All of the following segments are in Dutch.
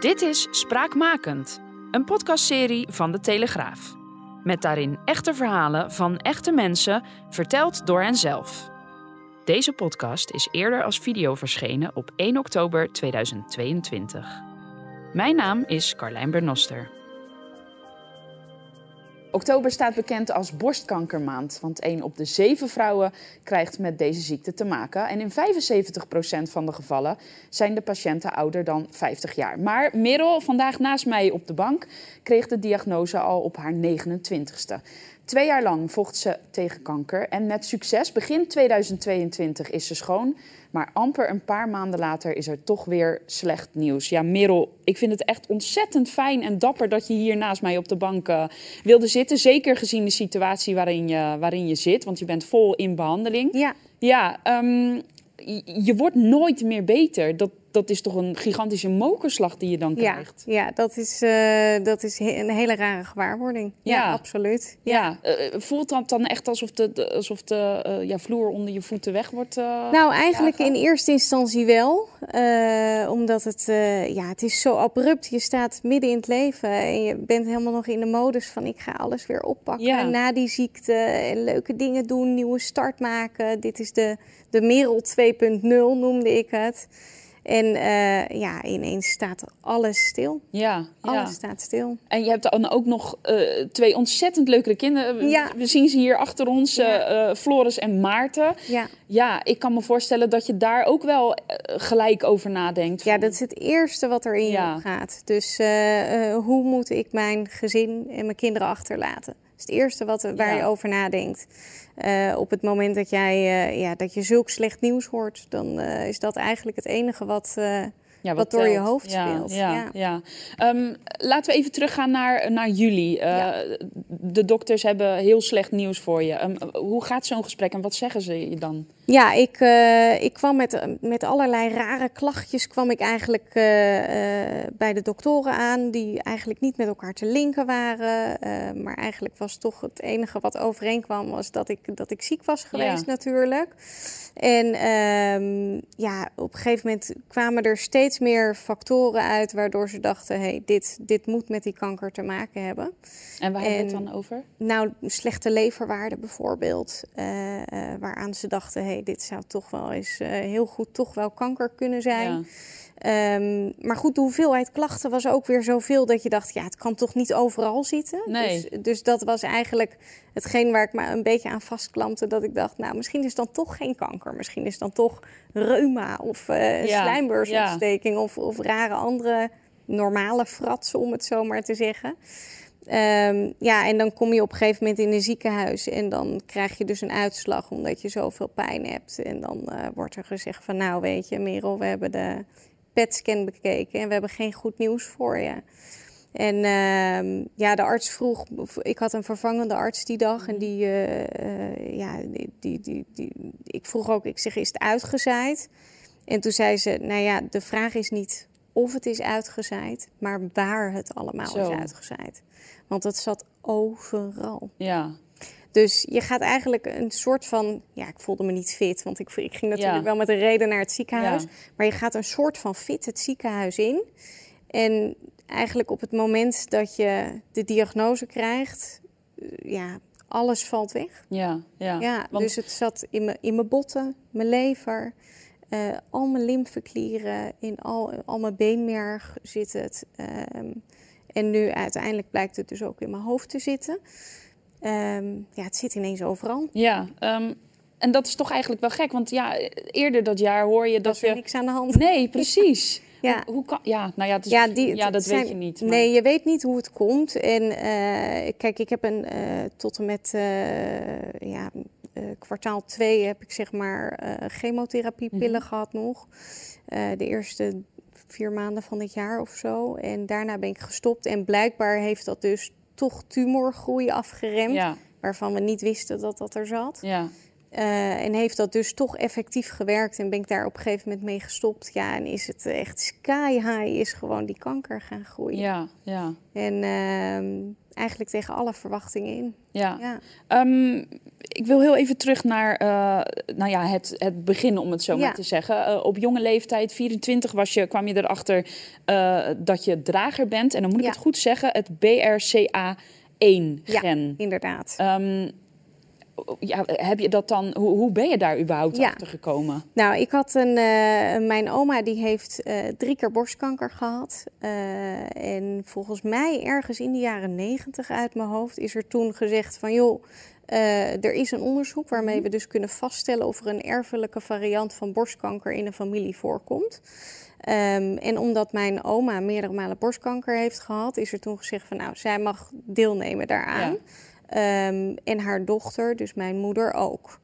Dit is Spraakmakend, een podcastserie van De Telegraaf. Met daarin echte verhalen van echte mensen, verteld door henzelf. Deze podcast is eerder als video verschenen op 1 oktober 2022. Mijn naam is Carlijn Bernoster. Oktober staat bekend als borstkankermaand, want 1 op de 7 vrouwen krijgt met deze ziekte te maken. En in 75% van de gevallen zijn de patiënten ouder dan 50 jaar. Maar Merel, vandaag naast mij op de bank, kreeg de diagnose al op haar 29ste. Twee jaar lang vocht ze tegen kanker en met succes. Begin 2022 is ze schoon. Maar amper een paar maanden later is er toch weer slecht nieuws. Ja, Merel, ik vind het echt ontzettend fijn en dapper dat je hier naast mij op de bank uh, wilde zitten. Zeker gezien de situatie waarin je, waarin je zit, want je bent vol in behandeling. Ja. Ja, um, je wordt nooit meer beter. Dat, dat is toch een gigantische mokerslag die je dan krijgt. Ja, ja dat, is, uh, dat is een hele rare gewaarwording. Ja, ja absoluut. Ja. ja. Uh, voelt dat dan echt alsof de, de alsof de uh, ja, vloer onder je voeten weg wordt? nou, eigenlijk in eerste instantie wel. omdat het, ja, het is zo abrupt. Je staat midden in het leven en je bent helemaal nog in de modus van ik ga alles weer oppakken. Na die ziekte en leuke dingen doen, nieuwe start maken. Dit is de, de Merel 2.0 noemde ik het. En uh, ja, ineens staat alles stil. Ja, alles ja. staat stil. En je hebt dan ook nog uh, twee ontzettend leuke kinderen. Ja. We zien ze hier achter ons, ja. uh, Floris en Maarten. Ja. ja, ik kan me voorstellen dat je daar ook wel gelijk over nadenkt. Ja, dat is het eerste wat er in je gaat. Dus hoe moet ik mijn gezin en mijn kinderen achterlaten? Is het eerste wat, waar je over nadenkt. Uh, op het moment dat, jij, uh, ja, dat je zulk slecht nieuws hoort, dan uh, is dat eigenlijk het enige wat, ja, wat, wat door je hoofd ja, speelt. Ja, ja. ja. Um, laten we even teruggaan naar, naar jullie. De dokters hebben heel slecht nieuws voor je. Um, hoe gaat zo'n gesprek en wat zeggen ze je dan? Ja, ik, ik kwam met, met allerlei rare klachtjes kwam ik eigenlijk bij de doktoren aan, die eigenlijk niet met elkaar te linken waren. maar eigenlijk was toch het enige wat overeenkwam, was dat ik, dat ik ziek was geweest ja. natuurlijk. En um, ja, op een gegeven moment kwamen er steeds meer factoren uit waardoor ze dachten, hey, dit, dit moet met die kanker te maken hebben. En waar hebben we het dan over? Nou, slechte leverwaarden bijvoorbeeld, waaraan ze dachten, hey, dit zou toch wel eens uh, heel goed toch wel kanker kunnen zijn. Ja. Um, maar goed, de hoeveelheid klachten was ook weer zoveel dat je dacht, ja, het kan toch niet overal zitten. Nee. Dus, dus dat was eigenlijk hetgeen waar ik me een beetje aan vastklampte. Dat ik dacht, nou, misschien is dan toch geen kanker. Misschien is dan toch reuma of uh, ja. slijmbeursontsteking ja. of, of rare andere normale fratsen, om het zo maar te zeggen. Um, ja, en dan kom je op een gegeven moment in een ziekenhuis en dan krijg je dus een uitslag omdat je zoveel pijn hebt. En dan uh, wordt er gezegd van, nou weet je, Merel, we hebben de PET-scan bekeken en we hebben geen goed nieuws voor je. En uh, ja, de arts vroeg, ik had een vervangende arts die dag en die, uh, uh, ja, die, die, die, die, ik vroeg ook, ik zeg, is het uitgezaaid? En toen zei ze, nou ja, de vraag is niet of het is uitgezaaid, maar waar het allemaal Zo. is uitgezaaid. Want het zat overal. Ja. Dus je gaat eigenlijk een soort van. Ja, ik voelde me niet fit, want ik, ik ging natuurlijk ja. wel met een reden naar het ziekenhuis. Ja. Maar je gaat een soort van fit het ziekenhuis in. En eigenlijk op het moment dat je de diagnose krijgt, ja, alles valt weg. Ja, ja. ja Want... Dus het zat in mijn, in mijn botten, mijn lever, uh, al mijn lymfeklieren, in al, al mijn beenmerg zit het. Um, en nu uiteindelijk blijkt het dus ook in mijn hoofd te zitten. Um, ja, het zit ineens overal. Ja, um, en dat is toch eigenlijk wel gek, want ja, eerder dat jaar hoor je dat, dat er je... niks aan de hand. Nee, precies. Ja. Hoe, hoe kan... Ja, nou ja, het is... ja, die, ja dat zijn... weet je niet. Maar... Nee, je weet niet hoe het komt. En uh, kijk, ik heb een uh, tot en met uh, ja, kwartaal 2 heb ik zeg maar uh, chemotherapiepillen mhm. gehad nog. de eerste vier maanden van dit jaar of zo. En daarna ben ik gestopt. En blijkbaar heeft dat dus toch tumorgroei afgeremd. Waarvan we niet wisten dat dat er zat. Ja. Uh, en heeft dat dus toch effectief gewerkt en ben ik daar op een gegeven moment mee gestopt. Ja, en is het echt sky high, is gewoon die kanker gaan groeien. Ja, ja. En uh, eigenlijk tegen alle verwachtingen in. Ja. ja. Um, ik wil heel even terug naar uh, nou ja, het, het begin, om het zo maar te zeggen. Uh, op jonge leeftijd, 24, was je, kwam je erachter dat je drager bent. En dan moet ik het goed zeggen, het BRCA1-gen. Ja, inderdaad. Um, ja, heb je dat dan, hoe, hoe ben je daar überhaupt achter gekomen? Nou, ik had een, uh, mijn oma die heeft uh, drie keer borstkanker gehad. Uh, en volgens mij ergens in de jaren negentig uit mijn hoofd is er toen gezegd van joh, er is een onderzoek waarmee mhm. we dus kunnen vaststellen of er een erfelijke variant van borstkanker in een familie voorkomt. Um, en omdat mijn oma meerdere malen borstkanker heeft gehad, is er toen gezegd van nou, zij mag deelnemen daaraan. Ja. Um, en haar dochter, dus mijn moeder ook.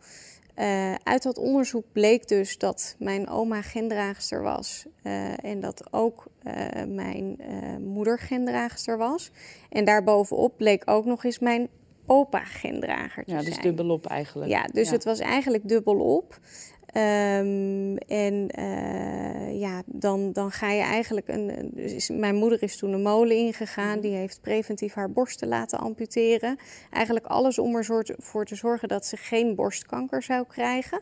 Uh, uit dat onderzoek bleek dus dat mijn oma gendraagster was uh, en dat ook uh, mijn moeder gendraagster was. En daarbovenop bleek ook nog eens mijn opa gendrager te ja, dus dubbelop eigenlijk. Ja, dus het was eigenlijk dubbelop. Um, en uh, ja, dan, dan ga je eigenlijk een. Dus mijn moeder is toen een molen ingegaan. Mhm. Die heeft preventief haar borsten laten amputeren. Eigenlijk alles om ervoor te zorgen dat ze geen borstkanker zou krijgen.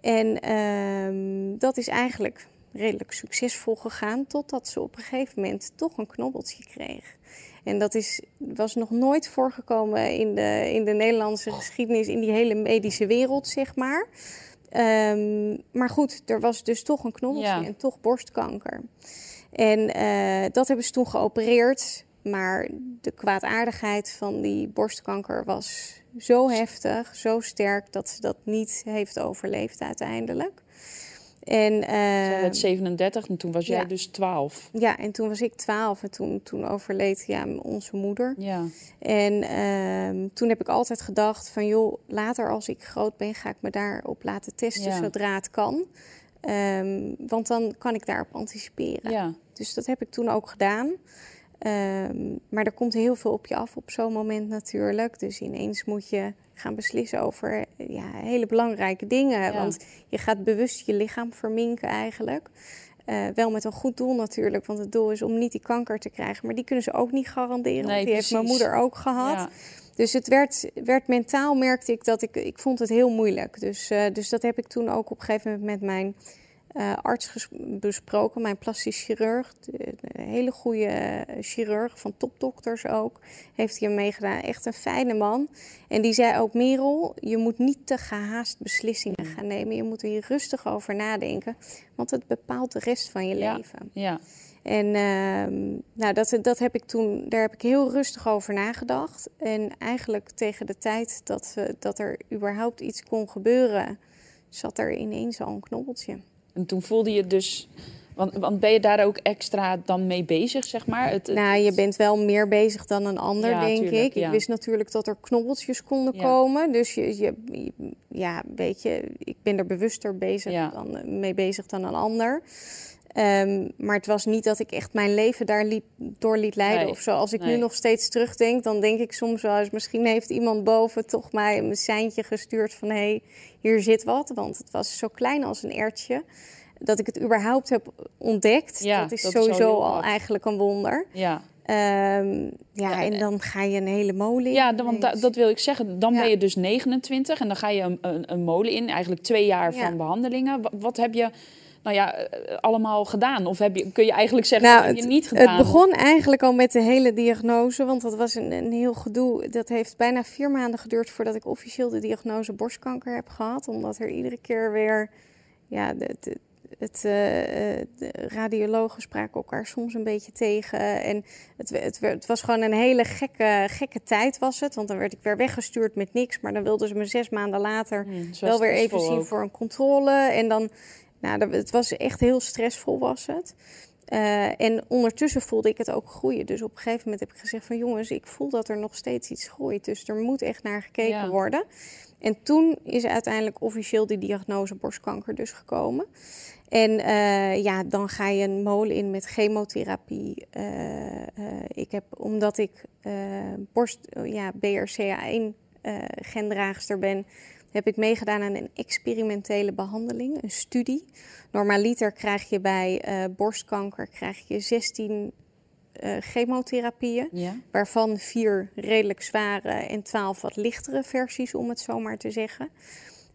En um, dat is eigenlijk redelijk succesvol gegaan. Totdat ze op een gegeven moment toch een knobbeltje kreeg. En dat is, was nog nooit voorgekomen in de, in de Nederlandse geschiedenis, in die hele medische wereld, zeg maar. Um, maar goed, er was dus toch een knobbeltje en toch borstkanker. En uh, dat hebben ze toen geopereerd. Maar de kwaadaardigheid van die borstkanker was zo heftig, zo sterk, dat ze dat niet heeft overleefd uiteindelijk. En, uh, werd 37 en toen was jij dus 12. Ja, en toen was ik 12 en toen, toen overleed ja, onze moeder. Ja. En uh, toen heb ik altijd gedacht van joh, later als ik groot ben ga ik me daarop laten testen zodra het kan. Um, want dan kan ik daarop anticiperen. Ja. Dus dat heb ik toen ook gedaan. Um, maar er komt heel veel op je af op zo'n moment natuurlijk. Dus ineens moet je gaan beslissen over ja, hele belangrijke dingen. Want je gaat bewust je lichaam verminken eigenlijk. Uh, wel met een goed doel natuurlijk, want het doel is om niet die kanker te krijgen. Maar die kunnen ze ook niet garanderen, want die heeft mijn moeder ook gehad. Dus het werd, werd mentaal, merkte ik dat ik, ik vond het heel moeilijk. Dus, uh, dus dat heb ik toen ook op een gegeven moment met mijn uh, arts besproken, mijn plastisch chirurg, de, hele goede eh, chirurg van topdokters ook, heeft hij meegedaan. Echt een fijne man. En die zei ook, Merel, je moet niet te gehaast beslissingen gaan nemen. Je moet er hier rustig over nadenken, want het bepaalt de rest van je leven. Ja. En uh, nou, dat, dat heb ik toen, daar heb ik heel rustig over nagedacht. En eigenlijk tegen de tijd dat, dat er überhaupt iets kon gebeuren, zat er ineens al een knobbeltje. En toen voelde je dus. Want, want, ben je daar ook extra dan mee bezig, zeg maar? Het, nou, je bent wel meer bezig dan een ander, denk ik. Ik wist natuurlijk dat er knobbeltjes konden komen. Dus je, je, ja, weet je, ik ben er bewuster bezig dan, mee bezig dan een ander. Ehm, maar het was niet dat ik echt mijn leven daar liep, door liet leiden of zo. Als ik nu nog steeds terugdenk, dan denk ik soms wel eens... misschien heeft iemand boven toch mij een seintje gestuurd van... hé, hey, hier zit wat. Want het was zo klein als een ertje. Dat ik het überhaupt heb ontdekt, ja, dat is sowieso al eigenlijk een wonder. Ja. Um, ja, en dan ga je een hele molen in. Ja, want dat wil ik zeggen. Dan ben je dus 29 en dan ga je een, een, een molen in. Eigenlijk twee jaar van behandelingen. wat heb je nou ja, eh, allemaal gedaan? Of heb je, kun je eigenlijk zeggen nou, dat je niet gedaan? Het begon eigenlijk al met de hele diagnose, want dat was een, een heel gedoe. Dat heeft bijna vier maanden geduurd voordat ik officieel de diagnose borstkanker heb gehad. Omdat er iedere keer weer, ja, de, het, uh, de radiologen spraken elkaar soms een beetje tegen. En het, het, het, was gewoon een hele gekke, gekke tijd was het. Want dan werd ik weer weggestuurd met niks. Maar dan wilden ze me zes maanden later hmm, wel weer even zien voor een controle. En dan nou, het was echt heel stressvol was het. Uh, en ondertussen voelde ik het ook groeien. Dus op een gegeven moment heb ik gezegd van jongens, ik voel dat er nog steeds iets groeit. Dus er moet echt naar gekeken worden. En toen is uiteindelijk officieel die diagnose borstkanker dus gekomen. En uh, ja, dan ga je een molen in met chemotherapie. Uh, ik heb, omdat ik borst, ja, BRCA1 gendraagster ben, heb ik meegedaan aan een experimentele behandeling, een studie. Normaliter krijg je bij uh, borstkanker krijg je 16 uh, eh, chemotherapieën, waarvan vier redelijk zware en 12 wat lichtere versies, om het zo maar te zeggen.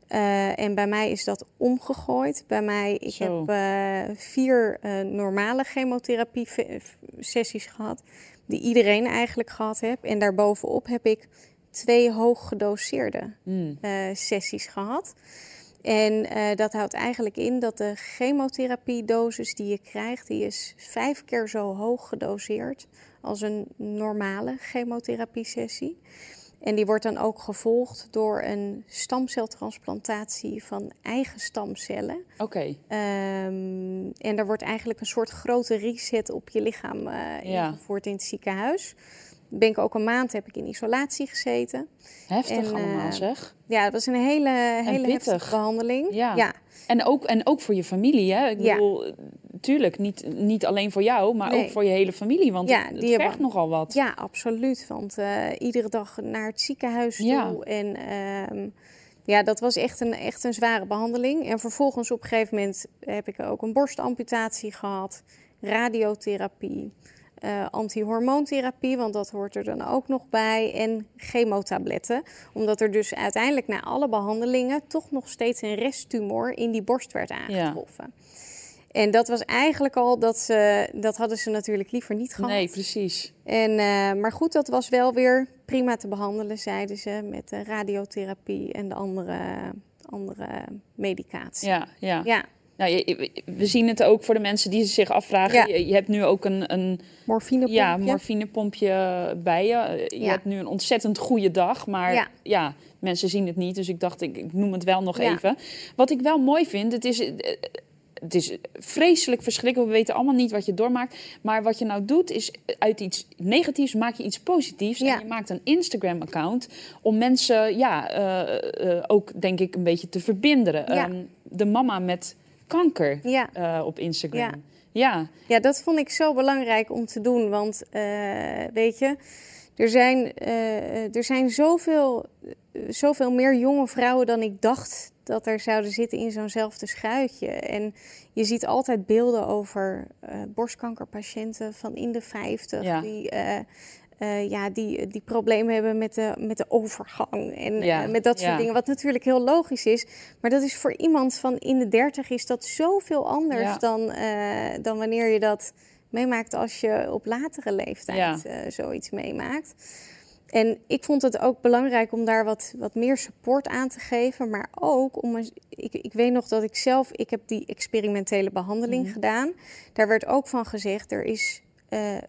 Uh, en bij mij is dat omgegooid. Bij mij, ik heb vier normale chemotherapie-sessies gehad, die iedereen eigenlijk gehad heeft. En daarbovenop heb ik twee hoog gedoseerde mm. sessies gehad. En uh, dat houdt eigenlijk in dat de chemotherapiedosis die je krijgt, die is vijf keer zo hoog gedoseerd als een normale chemotherapie-sessie. En die wordt dan ook gevolgd door een stamceltransplantatie van eigen stamcellen. Oké. Um, en daar wordt eigenlijk een soort grote reset op je lichaam uh, ingevoerd in het ziekenhuis ben ik ook een maand heb ik in isolatie gezeten. Heftig allemaal, uh, zeg. Ja, dat was een hele, hele heftige behandeling. Ja. ja. En, ook, en ook voor je familie, hè? Ik bedoel, tuurlijk, niet, niet alleen voor jou, maar ook voor je hele familie. Want ja, het, het vergt nogal wat. Ja, absoluut. Want uh, iedere dag naar het ziekenhuis toe. En uh, ja, dat was echt een, echt een zware behandeling. En vervolgens op een gegeven moment heb ik ook een borstamputatie gehad. Radiotherapie uh, antihormoontherapie, want dat hoort er dan ook nog bij, en chemotabletten. Omdat er dus uiteindelijk na alle behandelingen toch nog steeds een resttumor in die borst werd aangetroffen. En dat was eigenlijk al dat ze, dat hadden ze natuurlijk liever niet gehad. Nee, precies. En, uh, maar goed, dat was wel weer prima te behandelen, zeiden ze, met de radiotherapie en de andere, andere medicatie. Ja, ja. ja. Nou, we zien het ook voor de mensen die zich afvragen. Je, hebt nu ook een, een morfinepompje. Ja, morfinepompje bij je. Je hebt nu een ontzettend goede dag, maar ja. mensen zien het niet. Dus ik dacht, ik, noem het wel nog even. Wat ik wel mooi vind, het is, het is vreselijk verschrikkelijk. We weten allemaal niet wat je doormaakt. Maar wat je nou doet, is uit iets negatiefs maak je iets positiefs. En je maakt een Instagram-account om mensen, ja, uh, uh, ook denk ik een beetje te verbinden. Um, de mama met kanker ja. uh, op Instagram. Ja. ja. Ja. dat vond ik zo belangrijk om te doen. Want uh, weet je, er zijn, uh, er zijn zoveel, zoveel meer jonge vrouwen dan ik dacht dat er zouden zitten in zo'nzelfde schuitje. En je ziet altijd beelden over borstkankerpatiënten van in de 50 ja. die uh, ja, die, die problemen hebben met de, met de overgang en uh, met dat soort dingen. Wat natuurlijk heel logisch is. Maar dat is voor iemand van in de dertig is dat zoveel anders dan, uh, dan wanneer je dat meemaakt als je op latere leeftijd zoiets meemaakt. En ik vond het ook belangrijk om daar wat, wat meer support aan te geven. Maar ook om. Een, ik, ik weet nog dat ik zelf. Ik heb die experimentele behandeling mm gedaan. Daar werd ook van gezegd: er is uh, eh,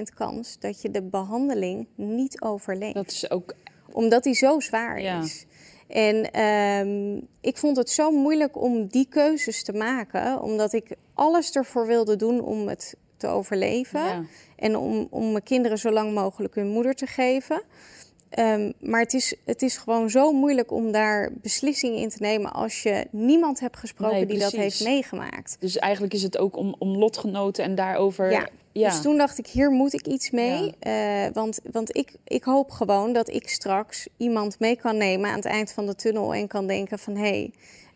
5% kans dat je de behandeling niet overleeft. Dat is ook. Omdat die zo zwaar is. En um, ik vond het zo moeilijk om die keuzes te maken, omdat ik alles ervoor wilde doen om het te overleven. En om, om mijn kinderen zo lang mogelijk hun moeder te geven. Um, maar het is, het is gewoon zo moeilijk om daar beslissingen in te nemen als je niemand hebt gesproken die dat heeft meegemaakt. Dus eigenlijk is het ook om, om lotgenoten en daarover. Ja. Ja. Dus toen dacht ik, hier moet ik iets mee. Uh, want want ik, ik hoop gewoon dat ik straks iemand mee kan nemen aan het eind van de tunnel en kan denken van hé, hey,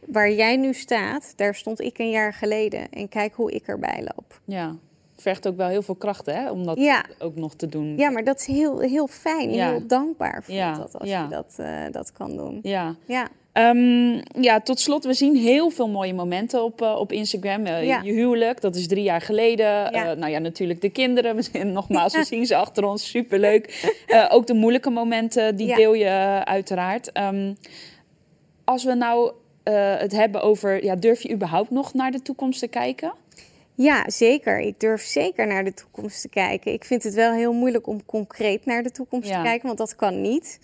waar jij nu staat, daar stond ik een jaar geleden. En kijk hoe ik erbij loop. Ja, vergt ook wel heel veel krachten hè, om dat ook nog te doen. Ja, maar dat is heel, heel fijn en heel dankbaar voor dat als je dat, uh, dat kan doen. Ja. ja. Um, ja, tot slot, we zien heel veel mooie momenten op, uh, op Instagram. Uh, ja. Je huwelijk, dat is drie jaar geleden. Ja. nou ja, natuurlijk de kinderen. We zien, nogmaals, we zien ze achter ons. Superleuk. ook de moeilijke momenten, die deel je uiteraard. Um, als we nou het hebben over... Ja, durf je überhaupt nog naar de toekomst te kijken? Ja, zeker. Ik durf zeker naar de toekomst te kijken. Ik vind het wel heel moeilijk om concreet naar de toekomst te kijken, want dat kan niet.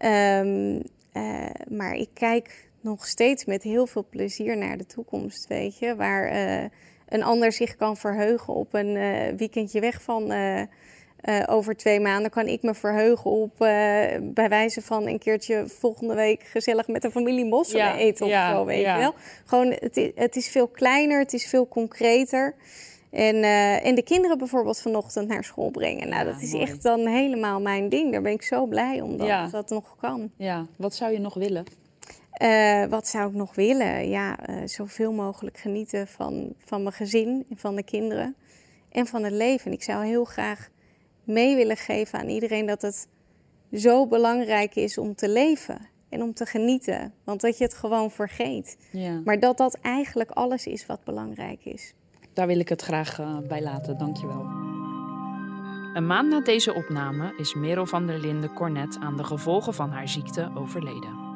Um, uh, maar ik kijk nog steeds met heel veel plezier naar de toekomst, weet je. Waar uh, een ander zich kan verheugen op een uh, weekendje weg van over twee maanden, kan ik me verheugen op bij wijze van een keertje volgende week gezellig met de familie mosselen eten of zo, weet je wel. Gewoon, het is, het is veel kleiner, het is veel concreter. En, en de kinderen bijvoorbeeld vanochtend naar school brengen. Nou, dat is echt dan helemaal mijn ding. Daar ben ik zo blij om dat dat nog kan. Ja, wat zou je nog willen? Uh, wat zou ik nog willen? Ja, uh, zoveel mogelijk genieten van, van mijn gezin, van de kinderen en van het leven. Ik zou heel graag mee willen geven aan iedereen dat het zo belangrijk is om te leven en om te genieten. Want dat je het gewoon vergeet. Ja. Maar dat dat eigenlijk alles is wat belangrijk is. Daar wil ik het graag uh, bij laten. Dankjewel. Een maand na deze opname is Merel van der Linden Cornet aan de gevolgen van haar ziekte overleden.